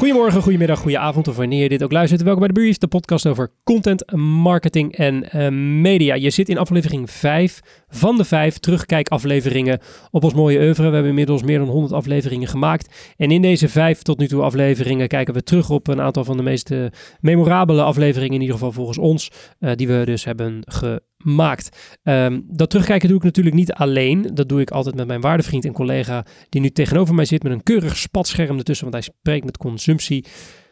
Goedemorgen, goedemiddag, goedenavond of wanneer je dit ook luistert. Welkom bij de Brief, de podcast over content, marketing en eh, media. Je zit in aflevering 5 van de 5 terugkijkafleveringen op ons mooie oeuvre. We hebben inmiddels meer dan 100 afleveringen gemaakt. En in deze 5 tot nu toe afleveringen kijken we terug op een aantal van de meest eh, memorabele afleveringen, in ieder geval volgens ons, eh, die we dus hebben gemaakt. Ehm, dat terugkijken doe ik natuurlijk niet alleen. Dat doe ik altijd met mijn waardevriend en collega die nu tegenover mij zit met een keurig spatscherm ertussen, want hij spreekt met consumptie.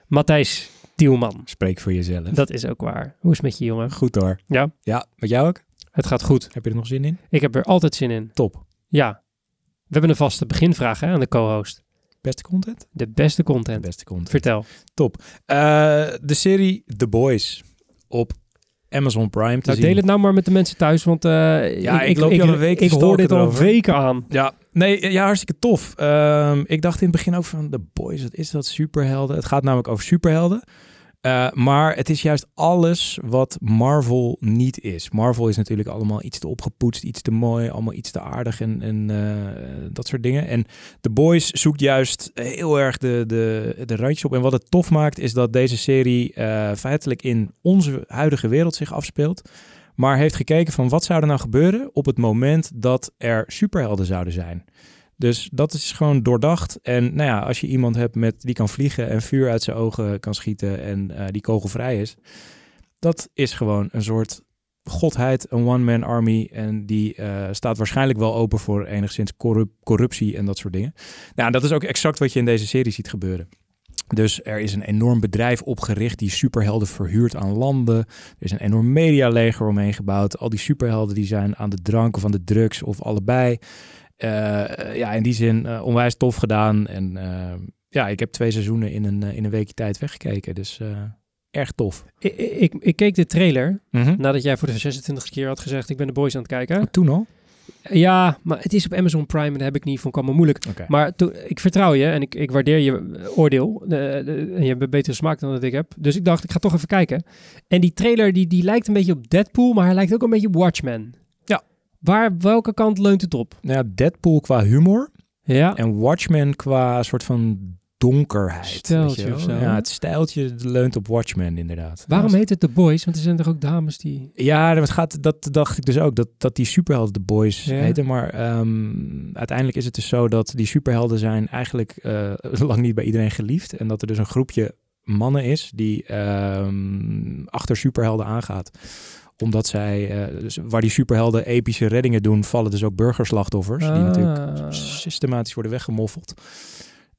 Matthijs Tielman. Spreek voor jezelf. Dat is ook waar. Hoe is het met je, jongen? Goed hoor. Ja? Ja, met jou ook? Het gaat goed. Heb je er nog zin in? Ik heb er altijd zin in. Top. Ja. We hebben een vaste beginvraag hè, aan de co-host. Beste content? De beste content. Beste content. Vertel. Top. Uh, de serie The Boys op Amazon Prime te Nou, zien. deel het nou maar met de mensen thuis, want uh, Ja, ik loop al een week Ik hoor dit al weken aan. Ja, nee, ja, hartstikke tof. Ehm, ik dacht in het begin ook van The Boys, wat is dat? Superhelden. Het gaat namelijk over superhelden. Uh, maar het is juist alles wat Marvel niet is. Marvel is natuurlijk allemaal iets te opgepoetst, iets te mooi, allemaal iets te aardig en, en uh, dat soort dingen. En The Boys zoekt juist heel erg de, de, de randjes op. En wat het tof maakt is dat deze serie uh, feitelijk in onze huidige wereld zich afspeelt. Maar heeft gekeken van wat zou er nou gebeuren op het moment dat er superhelden zouden zijn. Dus dat is gewoon doordacht. En nou ja, als je iemand hebt met, die kan vliegen en vuur uit zijn ogen kan schieten en uh, die kogelvrij is. Dat is gewoon een soort godheid, een one-man army. En die uh, staat waarschijnlijk wel open voor enigszins corrup corruptie en dat soort dingen. Nou, dat is ook exact wat je in deze serie ziet gebeuren. Dus er is een enorm bedrijf opgericht die superhelden verhuurt aan landen. Er is een enorm medialeger omheen gebouwd. Al die superhelden die zijn aan de drank of aan de drugs of allebei. Uh, ja, in die zin uh, onwijs tof gedaan. En uh, ja, ik heb twee seizoenen in een, in een weekje tijd weggekeken. Dus erg tof. Ik, ik, ik, keek de trailer Mhm. mm -hmm. nadat jij voor de 26 keer had gezegd... ik ben de boys aan het kijken. Oh, toen al? Ja, maar het is op Amazon Prime en daar heb ik niet van kwam moeilijk. Okay. Maar ik vertrouw je en ik, ik waardeer je oordeel. Uh, de, en je hebt betere smaak dan dat ik heb. Dus ik dacht, ik ga toch even kijken. En die trailer die, die lijkt een beetje op Deadpool, maar hij lijkt ook een beetje op Watchmen. Waar, welke kant leunt het op? Nou ja, Deadpool qua humor. Ja. En Watchmen qua soort van donkerheid. Steltje of zo. Ja, het stijltje leunt op Watchmen inderdaad. Waarom heet het The Boys? Want er zijn toch ook dames die... Ja, het gaat, dat dacht ik dus ook, dat, dat die superhelden The Boys Ja. heten. Maar um, uiteindelijk is het dus zo dat die superhelden zijn eigenlijk uh, lang niet bij iedereen geliefd. En dat er dus een groepje mannen is die um, achter superhelden aangaat omdat zij, uh, dus waar die superhelden epische reddingen doen, vallen dus ook burgerslachtoffers. Ah. Die natuurlijk systematisch worden weggemoffeld.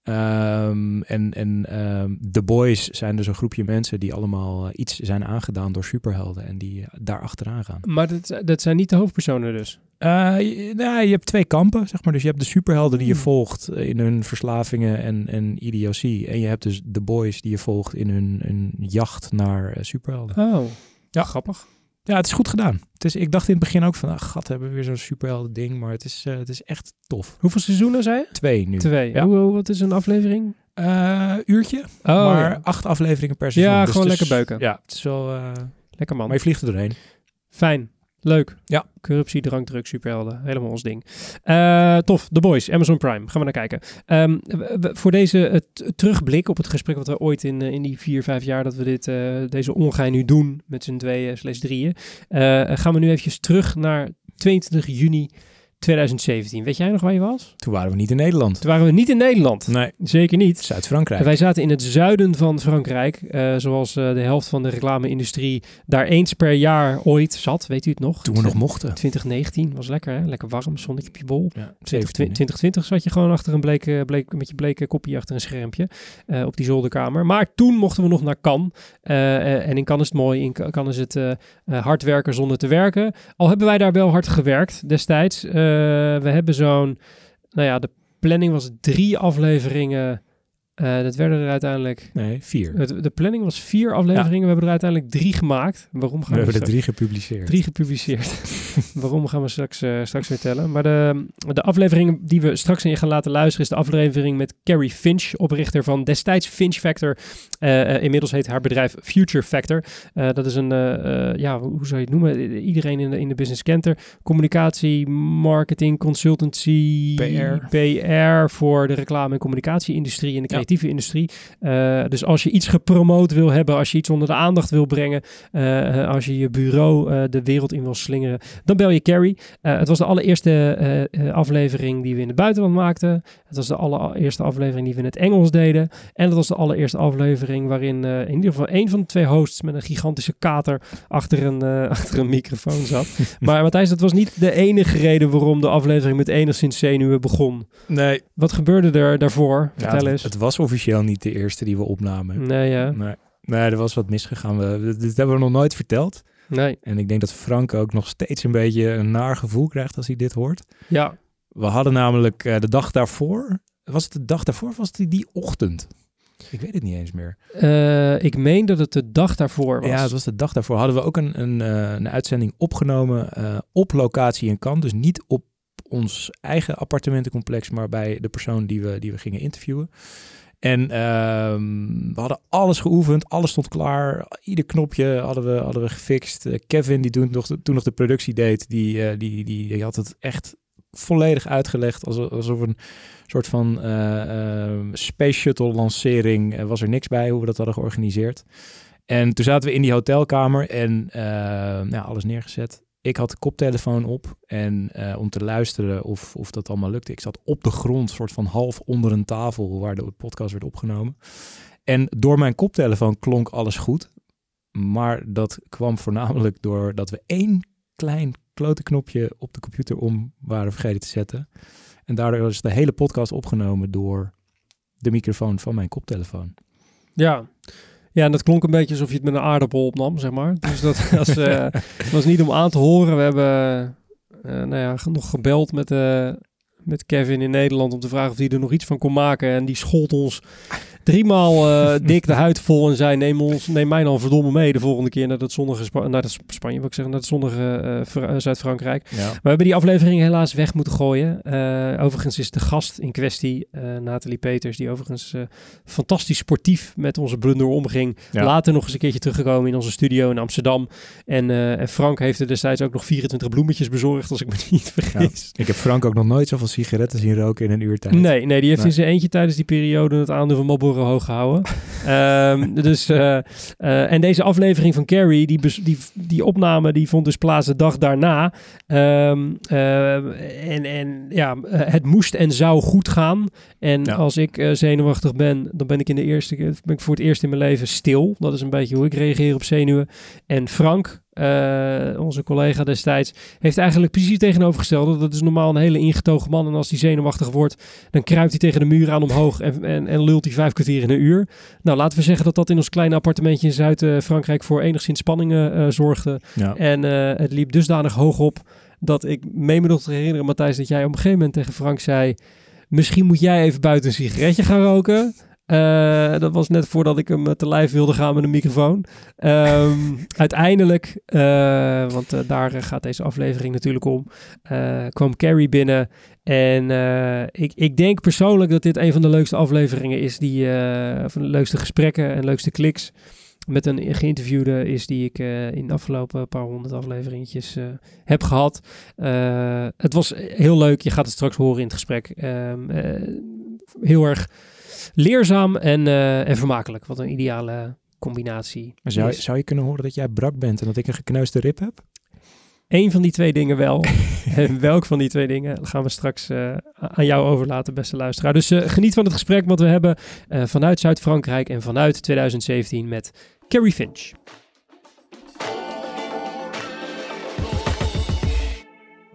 Um, en en um, The Boys zijn dus een groepje mensen die allemaal uh, iets zijn aangedaan door superhelden en die uh, daar achteraan gaan. Maar dat, dat zijn niet de hoofdpersonen dus? Uh, je, nou, je hebt twee kampen, zeg maar. Dus je hebt de superhelden die je volgt in hun verslavingen en, en idiotie. En je hebt dus The Boys die je volgt in hun, hun jacht naar uh, superhelden. Oh, ja. grappig. Ja, het is goed gedaan. Het is, ik dacht in het begin ook van, ah, gat, hebben we weer zo'n superhelden ding. Maar het is, uh, het is echt tof. Hoeveel seizoenen zei je? Twee nu. Twee. Ja. Hoe, wat is een aflevering? Uh, uurtje. Oh, maar ja. acht afleveringen per seizoen. Ja, dus gewoon lekker beuken. Ja, het is wel... Uh, Lekker man. maar je vliegt er doorheen. Fijn. Leuk. Ja. Corruptie, drank, druk, superhelden. Helemaal ons ding. Uh, tof. The Boys, Amazon Prime. Gaan we naar kijken. Um, we, voor deze terugblik op het gesprek wat we ooit in, uh, in die vier, vijf jaar dat we dit, deze ongein nu doen met z'n tweeën slash drieën, gaan we nu eventjes terug naar 22 juni 2017. Weet jij nog waar je was? Toen waren we niet in Nederland. Toen waren we niet in Nederland. Nee. Zeker niet. Zuid-Frankrijk. Wij zaten in het zuiden van Frankrijk, uh, zoals uh, de helft van de reclame-industrie daar eens per jaar ooit zat. Weet u het nog? Toen we nog mochten. 2019 was lekker, hè? Lekker warm, zonnetje op je bol. Ja, 2020, 2020 zat je gewoon achter een bleke, bleek, met je bleke kopie achter een schermpje uh, op die zolderkamer. Maar toen mochten we nog naar Cannes. en in Cannes is het mooi, in Cannes is het hard werken zonder te werken. Al hebben wij daar wel hard gewerkt destijds. Uh, we hebben zo'n, nou ja, de planning was drie afleveringen. Uh, dat werden er uiteindelijk... Nee, vier. Het, de planning was vier afleveringen. Ja. We hebben er uiteindelijk drie gemaakt. Waarom gaan we, we hebben er drie gepubliceerd. Drie gepubliceerd. Waarom gaan we straks, uh, straks vertellen. Maar de, de aflevering die we straks in gaan laten luisteren... is de aflevering met Carrie Finch, oprichter van destijds Finch Factor. Uh, inmiddels heet haar bedrijf Future Factor. dat is een, ja, hoe zou je het noemen? Iedereen in de, in de business kent er. Communicatie, marketing, consultancy... PR. PR voor de reclame- en communicatie-industrie en de creatieve industrie. Uh, dus als je iets gepromoot wil hebben, als je iets onder de aandacht wil brengen, uh, als je je bureau de wereld in wil slingeren, dan bel je Carrie. het was de allereerste aflevering die we in het buitenland maakten. Het was de allereerste aflevering die we in het Engels deden. En het was de allereerste aflevering waarin in ieder geval één van de twee hosts met een gigantische kater achter een, achter een microfoon zat. maar Matthijs, dat was niet de enige reden waarom de aflevering met enigszins zenuwen begon. Nee. Wat gebeurde er daarvoor? Vertel ja, eens. Het was officieel niet de eerste die we opnamen. Nee, ja. Nee, nee er was wat misgegaan. We, dit hebben we nog nooit verteld. Nee. En ik denk dat Frank ook nog steeds een beetje een naar gevoel krijgt als hij dit hoort. Ja. We hadden namelijk uh, de dag daarvoor... Was het de dag daarvoor of was het die ochtend? Ik weet het niet eens meer. Uh, ik meen dat het de dag daarvoor was. Ja, het was de dag daarvoor. Hadden we ook een, een, uh, een uitzending opgenomen op locatie in Cannes. Dus niet op ons eigen appartementencomplex, maar bij de persoon die we, die we gingen interviewen. En we hadden alles geoefend, alles stond klaar. Ieder knopje hadden we, hadden we gefixt. Kevin, die toen nog, de, toen nog de productie deed, die, die, die, die had het echt volledig uitgelegd. Alsof, een soort van uh, uh, space shuttle lancering was er niks bij hoe we dat hadden georganiseerd. En toen zaten we in die hotelkamer en nou, alles neergezet. Ik had de koptelefoon op en om te luisteren of, of dat allemaal lukte. Ik zat op de grond, soort van half onder een tafel waar de podcast werd opgenomen. En door mijn koptelefoon klonk alles goed. Maar dat kwam voornamelijk doordat we één klein klote knopje op de computer om waren vergeten te zetten. En daardoor is de hele podcast opgenomen door de microfoon van mijn koptelefoon. Ja. Ja, dat klonk een beetje alsof je het met een aardappel opnam, zeg maar. Dus dat was, uh, was niet om aan te horen. We hebben uh, nou ja, nog gebeld met, met Kevin in Nederland om te vragen of hij er nog iets van kon maken. En die schold ons driemaal uh, dik de huid vol en zei: neem, ons, neem mij dan verdomme mee de volgende keer naar dat zonnige Spa naar dat Spanje, wil ik zeggen, naar het zonnige uh, Zuid-Frankrijk. Ja. We hebben die aflevering helaas weg moeten gooien. Uh, overigens is de gast in kwestie, Nathalie Peters, die overigens fantastisch sportief met onze blunder omging. Ja. Later nog eens een keertje teruggekomen in onze studio in Amsterdam. En, en Frank heeft er destijds ook nog 24 bloemetjes bezorgd, als ik me niet vergis. Ja. Ik heb Frank ook nog nooit zoveel sigaretten zien roken in een uur tijd. Nee, nee die heeft nee. in zijn eentje tijdens die periode het aandeel van Marlboro hoog gehouden. um, dus, uh, uh, en deze aflevering van Carrie, die, die, die opname, die vond dus plaats de dag daarna. Um, uh, en, en ja, het moest en zou goed gaan. En ja. als ik zenuwachtig ben, dan ben ik in de eerste keer, ben ik voor het eerst in mijn leven stil. Dat is een beetje hoe ik reageer op zenuwen. En Frank, uh, onze collega destijds, heeft eigenlijk precies tegenovergestelde. Dat is normaal een hele ingetogen man. En als hij zenuwachtig wordt, dan kruipt hij tegen de muur aan omhoog en, en, en lult hij vijf kwartier in een uur. Nou, laten we zeggen dat dat in ons kleine appartementje in Zuid-Frankrijk voor enigszins spanningen uh, zorgde. Ja. En uh, het liep dusdanig hoog op dat ik mee me nog te herinneren, Matthijs, dat jij op een gegeven moment tegen Frank zei... Misschien moet jij even buiten een sigaretje gaan roken. Uh, dat was net voordat ik hem te lijf wilde gaan met een microfoon. Um, uiteindelijk, uh, want uh, daar gaat deze aflevering natuurlijk om, kwam Carrie binnen. En ik, ik denk persoonlijk dat dit een van de leukste afleveringen is, die, van de leukste gesprekken en leukste kliks met een geïnterviewde is die ik uh, in de afgelopen paar honderd afleveringetjes uh, heb gehad. Uh, het was heel leuk. Je gaat het straks horen in het gesprek. heel erg leerzaam en, en vermakelijk. Wat een ideale combinatie. Maar zou, is. zou je kunnen horen dat jij brak bent en dat ik een gekneusde rib heb? Eén van die twee dingen wel. en welk van die twee dingen gaan we straks uh, aan jou overlaten, beste luisteraar. Dus uh, geniet van het gesprek wat we hebben uh, vanuit Zuid-Frankrijk en vanuit 2017 met Carrie Finch.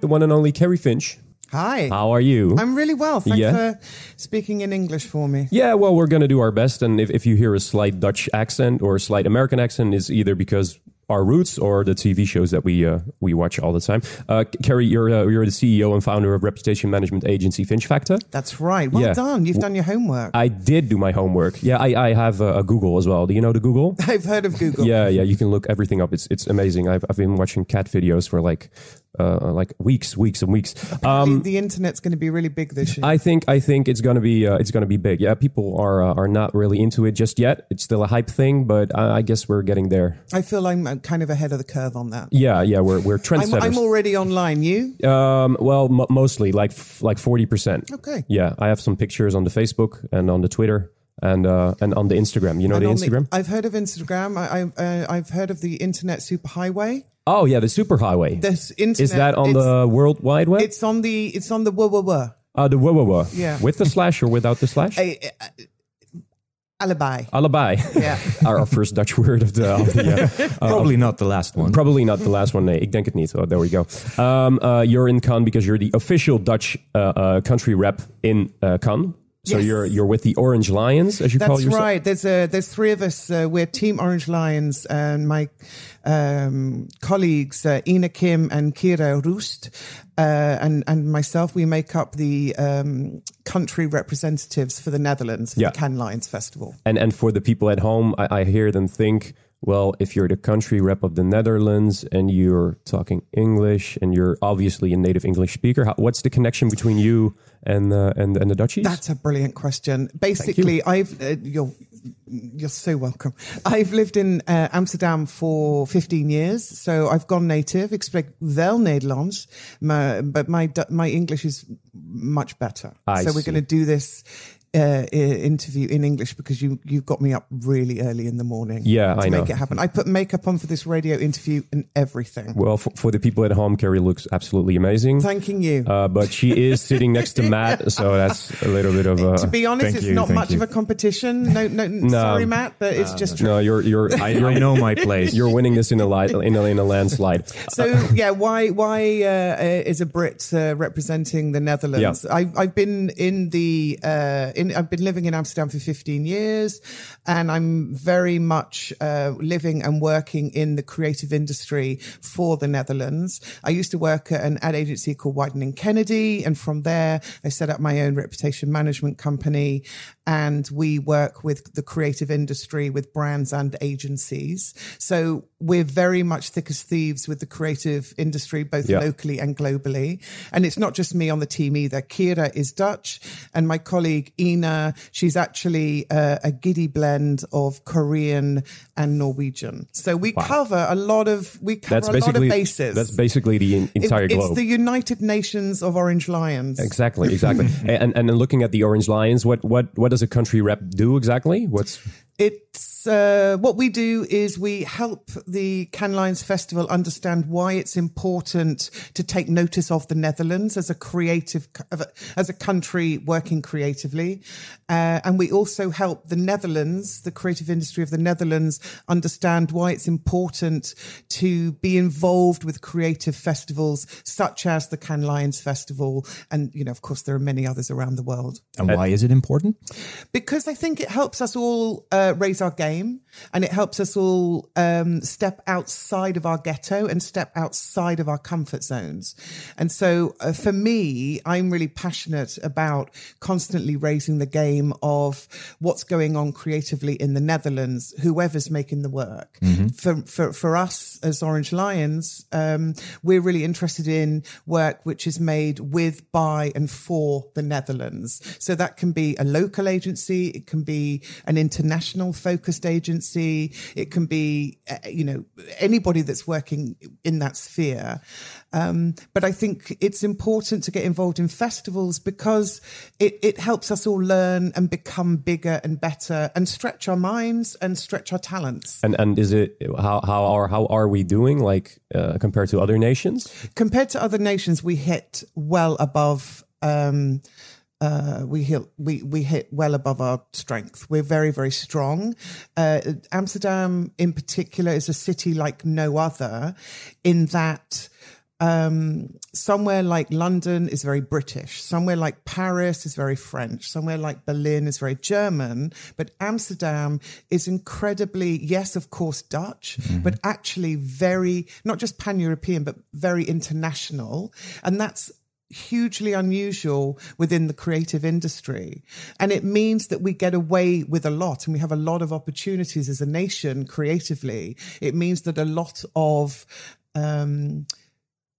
The one and only Carrie Finch. Hi. How are you? I'm really well. Thanks Yeah. for speaking in English for me. Yeah, well, we're going to do our best. And if, if you hear a slight Dutch accent or a slight American accent, is either because our roots or the TV shows that we uh, we watch all the time. Uh, Kerrie, you're uh, you're the CEO and founder of reputation management agency Finch Factor. That's right. Well Yeah. done. You've done your homework. I did do my homework. Yeah, I, I have a, a Google as well. Do you know the Google? I've heard of Google. Yeah, yeah. You can look everything up. It's it's amazing. I've I've been watching cat videos for like uh, like weeks, weeks and weeks. Um, the, the internet's going to be really big this year. I think I think it's gonna be uh, it's gonna be big. Yeah, people are uh, are not really into it just yet. It's still a hype thing, but I, I guess we're getting there. I feel I'm uh, kind of ahead of the curve on that. Yeah, yeah, we're we're I'm, trendsetters. I'm already online. You? um, well, m- mostly like f- like forty percent. Okay. Yeah, I have some pictures on the Facebook and on the Twitter. and uh, and on the Instagram. You know And the Instagram? I've heard of Instagram. I, I, uh, I've heard of the Internet Superhighway. Oh yeah, the superhighway. This internet Is that on it's, the World Wide Web? It's on the. It's on the. Wah, wah, wah. Uh, the wah, wah, wah. Yeah. With the slash or without the slash? A, a, alibi. Alibi. Yeah. our, our first Dutch word of the, of the uh, Probably not the last one. Probably not the last one. Nee, ik denk het niet. Oh, there we go. Um, uh, you're in Cannes because you're the official Dutch uh, uh, country rep in uh, Cannes. So Yes. you're you're with the Orange Lions, as you call yourself. That's right. There's a, there's three of us. Uh, we're Team Orange Lions, and my um, colleagues uh, Ina Kim and Kira Roest, uh, and and myself. We make up the um, country representatives for the Netherlands for Yeah. the Cannes Lions Festival. And and for the people at home, I, I hear them think, well, if you're the country rep of the Netherlands and you're talking English and you're obviously a native English speaker, how, what's the connection between you and uh, and and the Dutchies? That's a brilliant question. Basically, I've uh, you're you're so welcome. I've lived in uh, Amsterdam for 15 years, so I've gone native. Spreek wel Nederlands, but my my English is much better. I so we're going to do this. Uh, interview in English because you you got me up really early in the morning. Yeah, to I know. make it happen. I put makeup on for this radio interview and everything. well, for, for the people at home, Kerrie looks absolutely amazing. Thanking you. Uh, but she is sitting next to Matt, so that's a little bit of a. to be honest, thank it's you, not much you. of a competition. No, no, sorry, Matt, but it's just true. no, you're you're I, I know my place. you're winning this in a li- in a, in a landslide. So yeah, why why uh, is a Brit uh, representing the Netherlands? Yeah. I, I've been in the uh, in I've been living in Amsterdam for 15 years, and I'm very much uh, living and working in the creative industry for the Netherlands. I used to work at an ad agency called Wieden+Kennedy, and from there I set up my own reputation management company, and we work with the creative industry with brands and agencies. So we're very much thick as thieves with the creative industry, both Yeah. locally and globally. And it's not just me on the team either. Kira is Dutch, and my colleague Ina, she's actually uh, a giddy blend of Korean and Norwegian. So we cover a lot of we cover That's a lot of bases. that's basically the in- It- entire it's the United Nations of Orange Lions. Exactly, exactly. and and then looking at the Orange Lions, what what what does a country rep do exactly? What's It's uh, what we do is we help the Cannes Lions Festival understand why it's important to take notice of the Netherlands as a creative, as a country working creatively, uh, and we also help the Netherlands, the creative industry of the Netherlands, understand why it's important to be involved with creative festivals such as the Cannes Lions Festival, and you know, of course, there are many others around the world. And why is it important? because I think it helps us all uh, raise our game and it helps us all um, step outside of our ghetto and step outside of our comfort zones. And so uh, for me, I'm really passionate about constantly raising the game of what's going on creatively in the Netherlands, whoever's making the work. For, for, for us as Orange Lions, um, we're really interested in work which is made with, by, and for the Netherlands. So that can be a local agency, it can be an international focused agency, it can be, uh, you know, anybody that's working in that sphere. Um, but I think it's important to get involved in festivals because it, it helps us all learn and become bigger and better and stretch our minds and stretch our talents. and and is it how how are how are we doing like uh, compared to other nations? compared to other nations, we hit well above. Um, uh, we hit we we hit well above our strength. We're very very strong. Uh, Amsterdam, in particular, is a city like no other, in that. Um, somewhere like London is very British. Somewhere like Paris is very French. Somewhere like Berlin is very German. But Amsterdam is incredibly, yes, of course, Dutch, but actually very, not just pan European, but very international. And that's hugely unusual within the creative industry. And it means that we get away with a lot and we have a lot of opportunities as a nation creatively. It means that a lot of, um,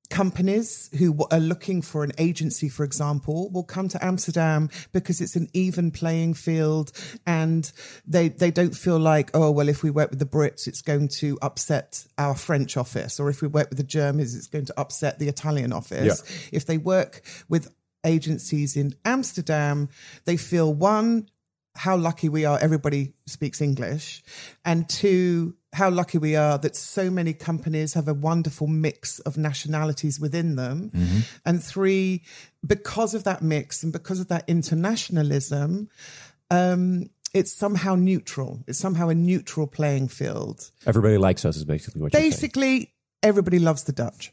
companies who are looking for an agency, for example, will come to Amsterdam because it's an even playing field and they, they don't feel like, oh, well, if we work with the Brits, it's going to upset our French office. Or if we work with the Germans, it's going to upset the Italian office. If they work with agencies in Amsterdam, they feel one, how lucky we are everybody speaks English, and two, how lucky we are that so many companies have a wonderful mix of nationalities within them. And three, because of that mix and because of that internationalism, um, it's somehow neutral. It's somehow a neutral playing field. Everybody likes us, is basically what you're saying. Basically, everybody loves the Dutch.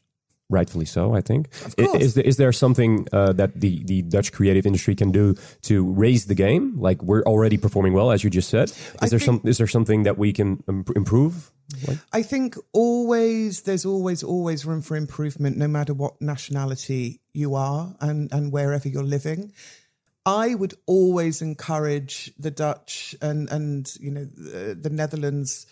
Rightfully so, I think. Is, there, is there something uh, that the, the Dutch creative industry can do to raise the game? Like we're already performing well, as you just said. Is I there some? Is there something that we can improve? Like, I think always there's always always room for improvement, no matter what nationality you are and and wherever you're living. I would always encourage the Dutch and and you know the, the Netherlands,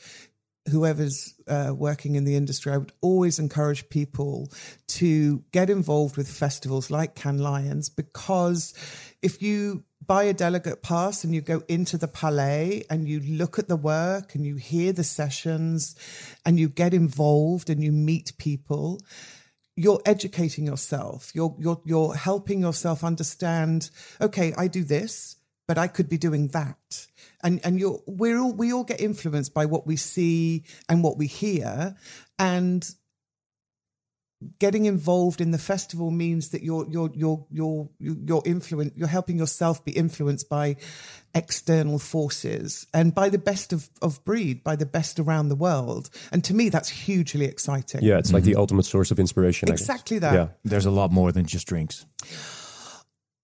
whoever's uh, working in the industry. I would always encourage people to get involved with festivals like Cannes Lions because if you buy a delegate pass and you go into the palais and you look at the work and you hear the sessions and you get involved and you meet people you're educating yourself you're you're you're helping yourself understand okay i do this but i could be doing that and and you're we're all we all get influenced by what we see and what we hear. And getting involved in the festival means that you're you're you're you're you're influenced you're helping yourself be influenced by external forces and by the best of, of breed by the best around the world. And to me that's hugely exciting. Yeah, it's like the mm-hmm. ultimate source of inspiration. Exactly that. Yeah, There's a lot more than just drinks.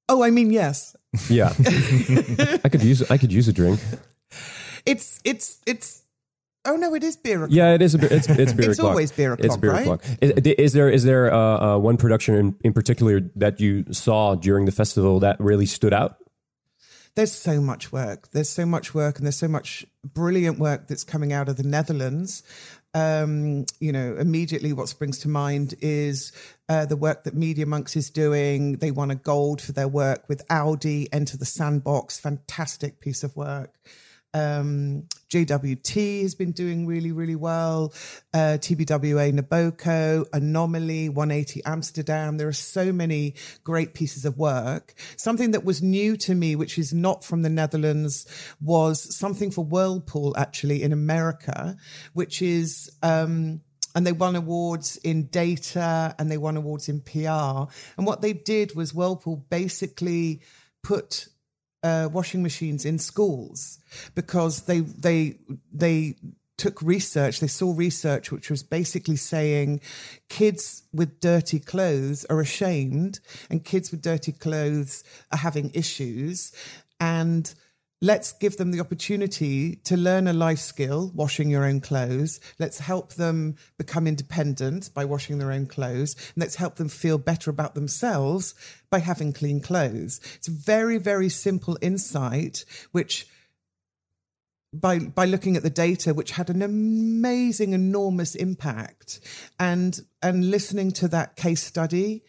oh i mean yes yeah. I could use. I could use a drink. it's it's it's oh no it is beer o'clock. Yeah, it is. A, it's it's beer It's o'clock. always beer It's o'clock, beer right? o'clock. Is, is there is there uh, uh, one production in, in particular that you saw during the festival that really stood out? there's so much work. There's so much work, and there's so much brilliant work that's coming out of the Netherlands. Um, you know, immediately what springs to mind is uh, the work that Media Monks is doing. They won a gold for their work with Audi, Enter the Sandbox, fantastic piece of work. Um, JWT has been doing really, really well. Uh, TBWA Neboko, Anomaly, 180 Amsterdam. There are so many great pieces of work. Something that was new to me, which is not from the Netherlands, was something for Whirlpool actually in America, which is, um, and they won awards in data and they won awards in PR. And what they did was Whirlpool basically put uh, washing machines in schools because they they they took research they saw research which was basically saying kids with dirty clothes are ashamed and kids with dirty clothes are having issues and let's give them the opportunity to learn a life skill, washing your own clothes. Let's help them become independent by washing their own clothes. And let's help them feel better about themselves by having clean clothes. It's a very, very simple insight, which by by looking at the data which had an amazing enormous impact and and listening to that case study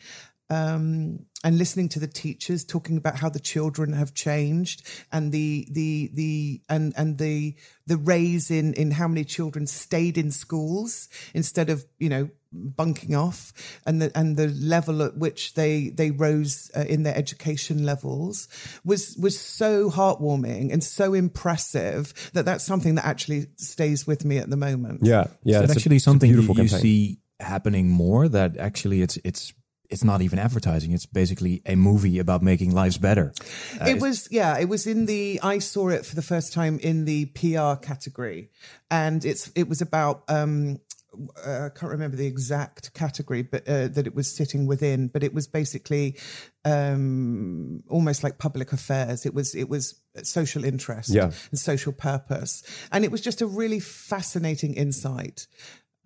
um, and listening to the teachers talking about how the children have changed and the the the and and the the raise in in how many children stayed in schools instead of you know bunking off and the and the level at which they they rose uh, in their education levels was was so heartwarming and so impressive that that's something that actually stays with me at the moment Yeah, yeah. Is it's that actually a something you, you campaign. see happening more? That actually it's it's it's not even advertising. It's basically a movie about making lives better. Uh, it was yeah it was in the i saw it for the first time in the pr category and it's it was about um uh, I can't remember the exact category, but uh, that it was sitting within. But it was basically um, almost like public affairs. It was it was social interest Yeah. and social purpose, and it was just a really fascinating insight.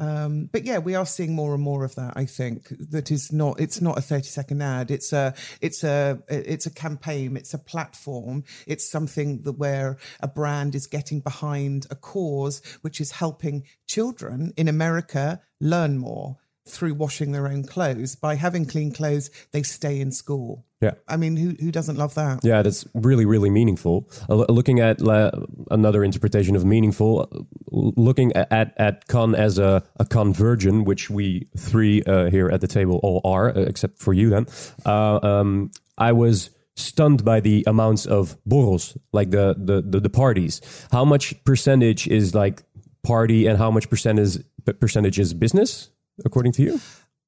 Um, but yeah, we are seeing more and more of that. I think that is not. It's not a thirty second ad. It's a. It's a. It's a campaign. It's a platform. It's something that where a brand is getting behind a cause, which is helping children in America learn more through washing their own clothes. By having clean clothes, they stay in school. Yeah. I mean, who who doesn't love that? Yeah, that's really, really meaningful. Uh, looking at la- another interpretation of meaningful, looking at at con as a, a conversion, which we three uh, here at the table all are, uh, except for you. Then, uh, um, I was stunned by the amounts of borrels, like the, the, the, the parties. How much percentage is like party and how much percentage, percentage is business, according to you?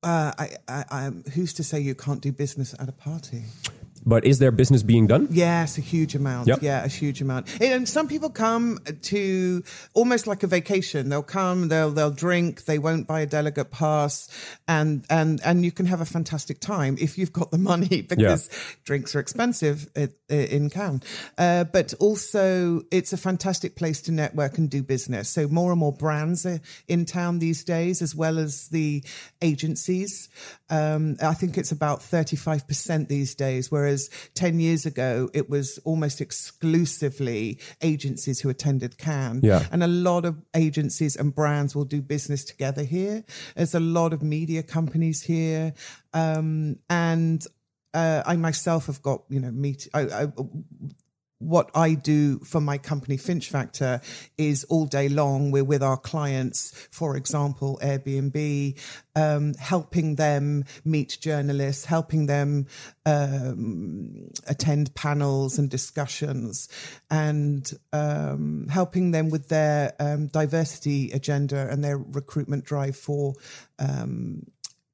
Uh, I, I, I'm, who's to say you can't do business at a party? But is there business being done? Yes, a huge amount. Yep. Yeah, a huge amount. And some people come to almost like a vacation. They'll come, they'll they'll drink, they won't buy a delegate pass, and and and you can have a fantastic time if you've got the money because drinks are expensive in, in Cannes. Uh, but also, it's a fantastic place to network and do business. So more and more brands are in town these days, as well as the agencies. Um, I think it's about thirty five percent these days, whereas whereas 10 years ago it was almost exclusively agencies who attended Cannes. Yeah. And a lot of agencies and brands will do business together here. There's a lot of media companies here. Um, and uh, I myself have got, you know, meet. I, I, what I do for my company, Finch Factor, is all day long. We're with our clients, for example, Airbnb, um, helping them meet journalists, helping them um, attend panels and discussions, and um, helping them with their um, diversity agenda and their recruitment drive for um,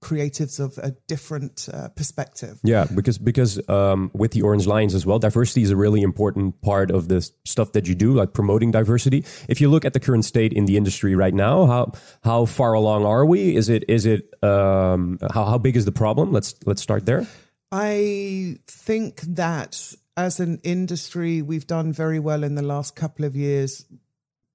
creatives of a different uh, perspective. Yeah, because because um, with the Orange Lions as well, diversity is a really important part of the stuff that you do, like promoting diversity. If you look at the current state in the industry right now, how how far along are we? Is it is it um, how how big is the problem? Let's let's start there. I think that as an industry, we've done very well in the last couple of years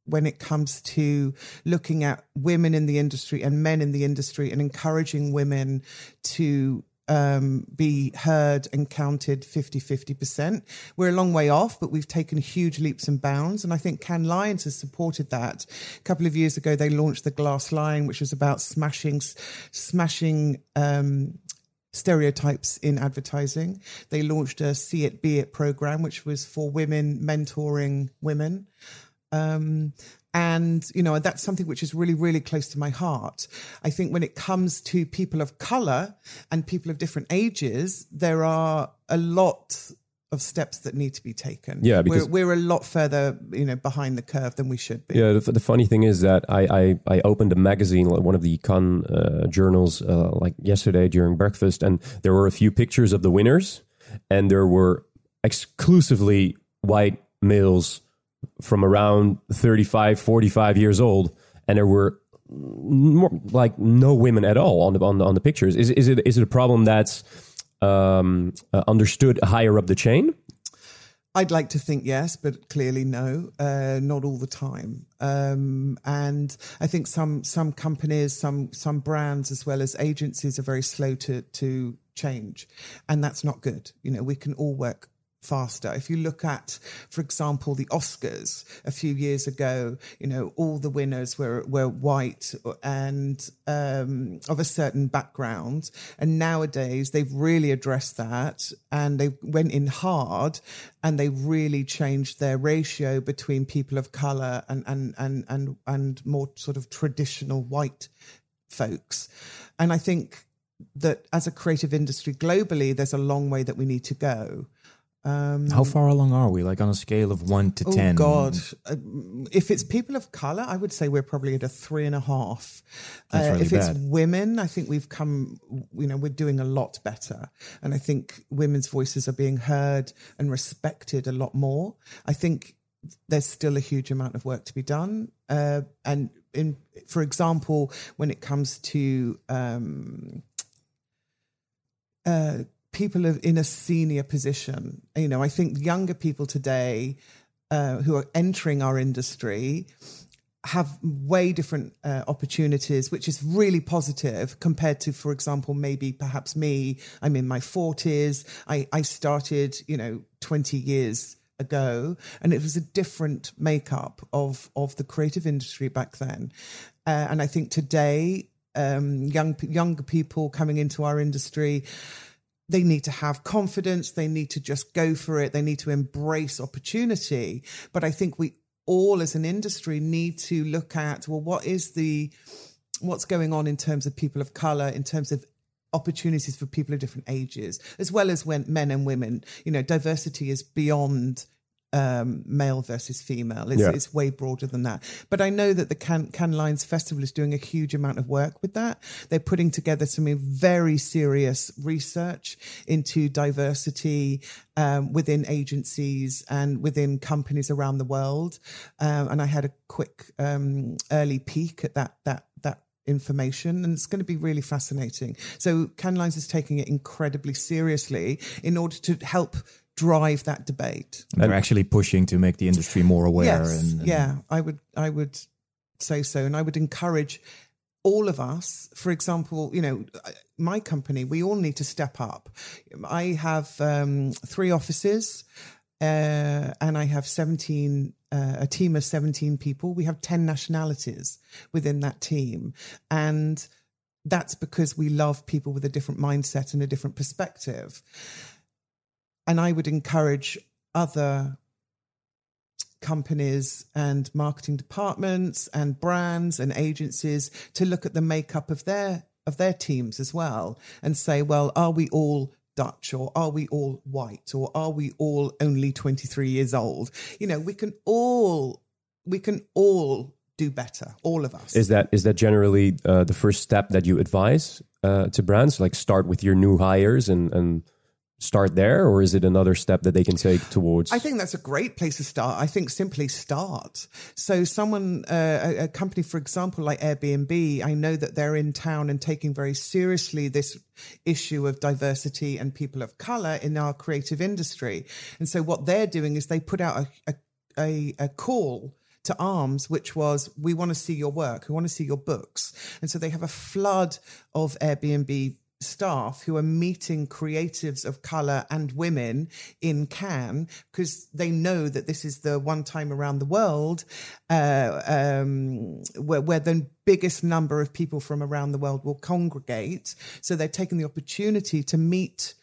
when it comes to looking at women in the industry and men in the industry and encouraging women to um, be heard and counted 50 50%. We're a long way off, but we've taken huge leaps and bounds. And I think Cannes Lions has supported that. A couple of years ago, they launched the Glass Lion, which was about smashing, smashing, um, stereotypes in advertising. They launched a See It Be It program, which was for women mentoring women. Um, and, you know, that's something which is really, really close to my heart. I think when it comes to people of color and people of different ages, there are a lot of steps that need to be taken. Yeah, because we're, we're a lot further, you know, behind the curve than we should be. Yeah, the, the funny thing is that I, I, I opened a magazine, one of the con uh, journals, uh, like yesterday during breakfast, and there were a few pictures of the winners, and there were exclusively white males from around 35, 45 years old, and there were more, like no women at all on the on the, on the pictures. Is is it is it a problem that's um, uh, understood higher up the chain? I'd like to think yes, but clearly no, uh, not all the time. Um, and I think some some companies, some some brands, as well as agencies, are very slow to to change, and that's not good. You know, we can all work faster. If you look at, for example, the Oscars a few years ago, you know, all the winners were were white and um, of a certain background, and nowadays they've really addressed that and they went in hard and they really changed their ratio between people of color and and and and and more sort of traditional white folks, and I think that as a creative industry globally, there's a long way that we need to go. Um, How far along are we? Like on a scale of one to oh ten? God, uh, if it's people of color, I would say we're probably at a three and a half. That's Uh, really if it's women, I think we've come. You know, we're doing a lot better, and I think women's voices are being heard and respected a lot more. I think there's still a huge amount of work to be done, uh, and in, for example, when it comes to um, uh, people in a senior position. You know, I think younger people today uh, who are entering our industry have way different uh, opportunities, which is really positive compared to, for example, maybe perhaps me. I'm in my 40s. I, I started, you know, 20 years ago, and it was a different makeup of of the creative industry back then. Uh, and I think today, um, young younger people coming into our industry they need to have confidence. They need to just go for it. They need to embrace opportunity. But I think we all as an industry need to look at, well, what is the, what's going on in terms of people of color, in terms of opportunities for people of different ages, as well as when men and women. You know, diversity is beyond um, male versus female. It's, Yeah. it's way broader than that. But I know that the Can, Cannes Lions Festival is doing a huge amount of work with that. They're putting together some very serious research into diversity um, within agencies and within companies around the world. Um, and I had a quick um, early peek at that that that information and it's going to be really fascinating. So Cannes Lions is taking it incredibly seriously in order to help drive that debate. And they're actually pushing to make the industry more aware. Yes, and, and- yeah, I would, I would say so, and I would encourage all of us. For example, you know, my company, we all need to step up. I have um, three offices, uh, and I have seventeen. Uh, a team of 17 people. We have 10 nationalities within that team. And that's because we love people with a different mindset and a different perspective. And I would encourage other companies and marketing departments and brands and agencies to look at the makeup of their of their teams as well and say well are we all Dutch or are we all white or are we all only 23 years old you know we can all we can all do better all of us Is that is that generally uh, the first step that you advise uh, to brands? Like start with your new hires and and start there, or is it another step that they can take towards? I think that's a great place to start. I think simply start. So, someone, uh, a, a company, for example, like Airbnb, I know that they're in town and taking very seriously this issue of diversity and people of color in our creative industry. And so, what they're doing is they put out a, a, a, a call to arms, which was, we want to see your work, we want to see your books. And so they have a flood of Airbnb staff who are meeting creatives of color and women in Cannes because they know that this is the one time around the world uh, um, where, where the biggest number of people from around the world will congregate. So they're taking the opportunity to meet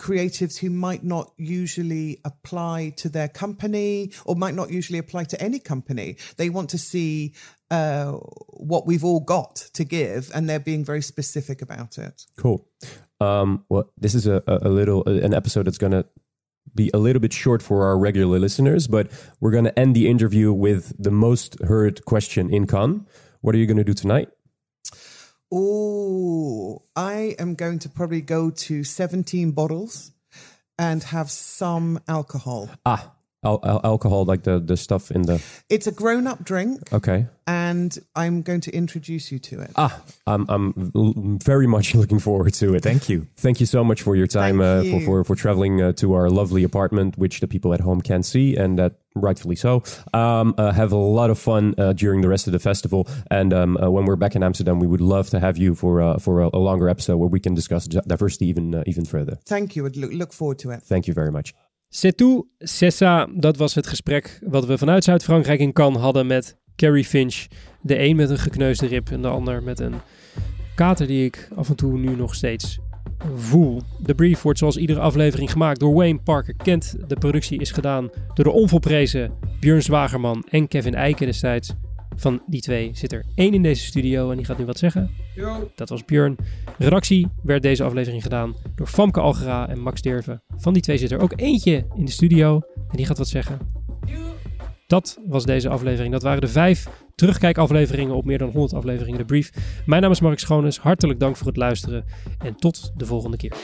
creatives who might not usually apply to their company or might not usually apply to any company. They want to see uh, what we've all got to give, and they're being very specific about it. Cool. Um, well, this is a, a little an episode that's gonna be a little bit short for our regular listeners, but we're gonna end the interview with the most heard question in Cannes. What are you gonna do tonight? Oh, I am going to probably go to 17 bottles and have some alcohol. Ah, al- al- alcohol, like the the stuff in the. It's a grown up drink, Okay. and I'm going to introduce you to it. Ah, I'm I'm very much looking forward to it. Thank you. Thank you so much for your time uh, for, you. for for traveling uh, to our lovely apartment, which the people at home can see, and that rightfully so. Um, uh, have a lot of fun uh, during the rest of the festival, and um, uh, when we're back in Amsterdam, we would love to have you for uh, for a, a longer episode where we can discuss diversity even uh, even further. Thank you. I'd look, look forward to it. Thank you very much. C'est tout, c'est ça. Dat was het gesprek wat we vanuit Zuid-Frankrijk in Cannes hadden met Carrie Finch. De een met een gekneusde rib en de ander met een kater die ik af en toe nu nog steeds voel. De brief wordt zoals iedere aflevering gemaakt door Wayne Parker Kent. De productie is gedaan door de onvolprezen Björn Zwagerman en Kevin Eiken destijds. Van die twee zit er één in deze studio en die gaat nu wat zeggen. Dat was Björn. Redactie werd deze aflevering gedaan door Famke Algera en Max Derven. Van die twee zit er ook eentje in de studio en die gaat wat zeggen. Dat was deze aflevering. Dat waren de vijf terugkijkafleveringen op meer dan 100 afleveringen de brief. Mijn naam is Mark Schoones. Hartelijk dank voor het luisteren en tot de volgende keer.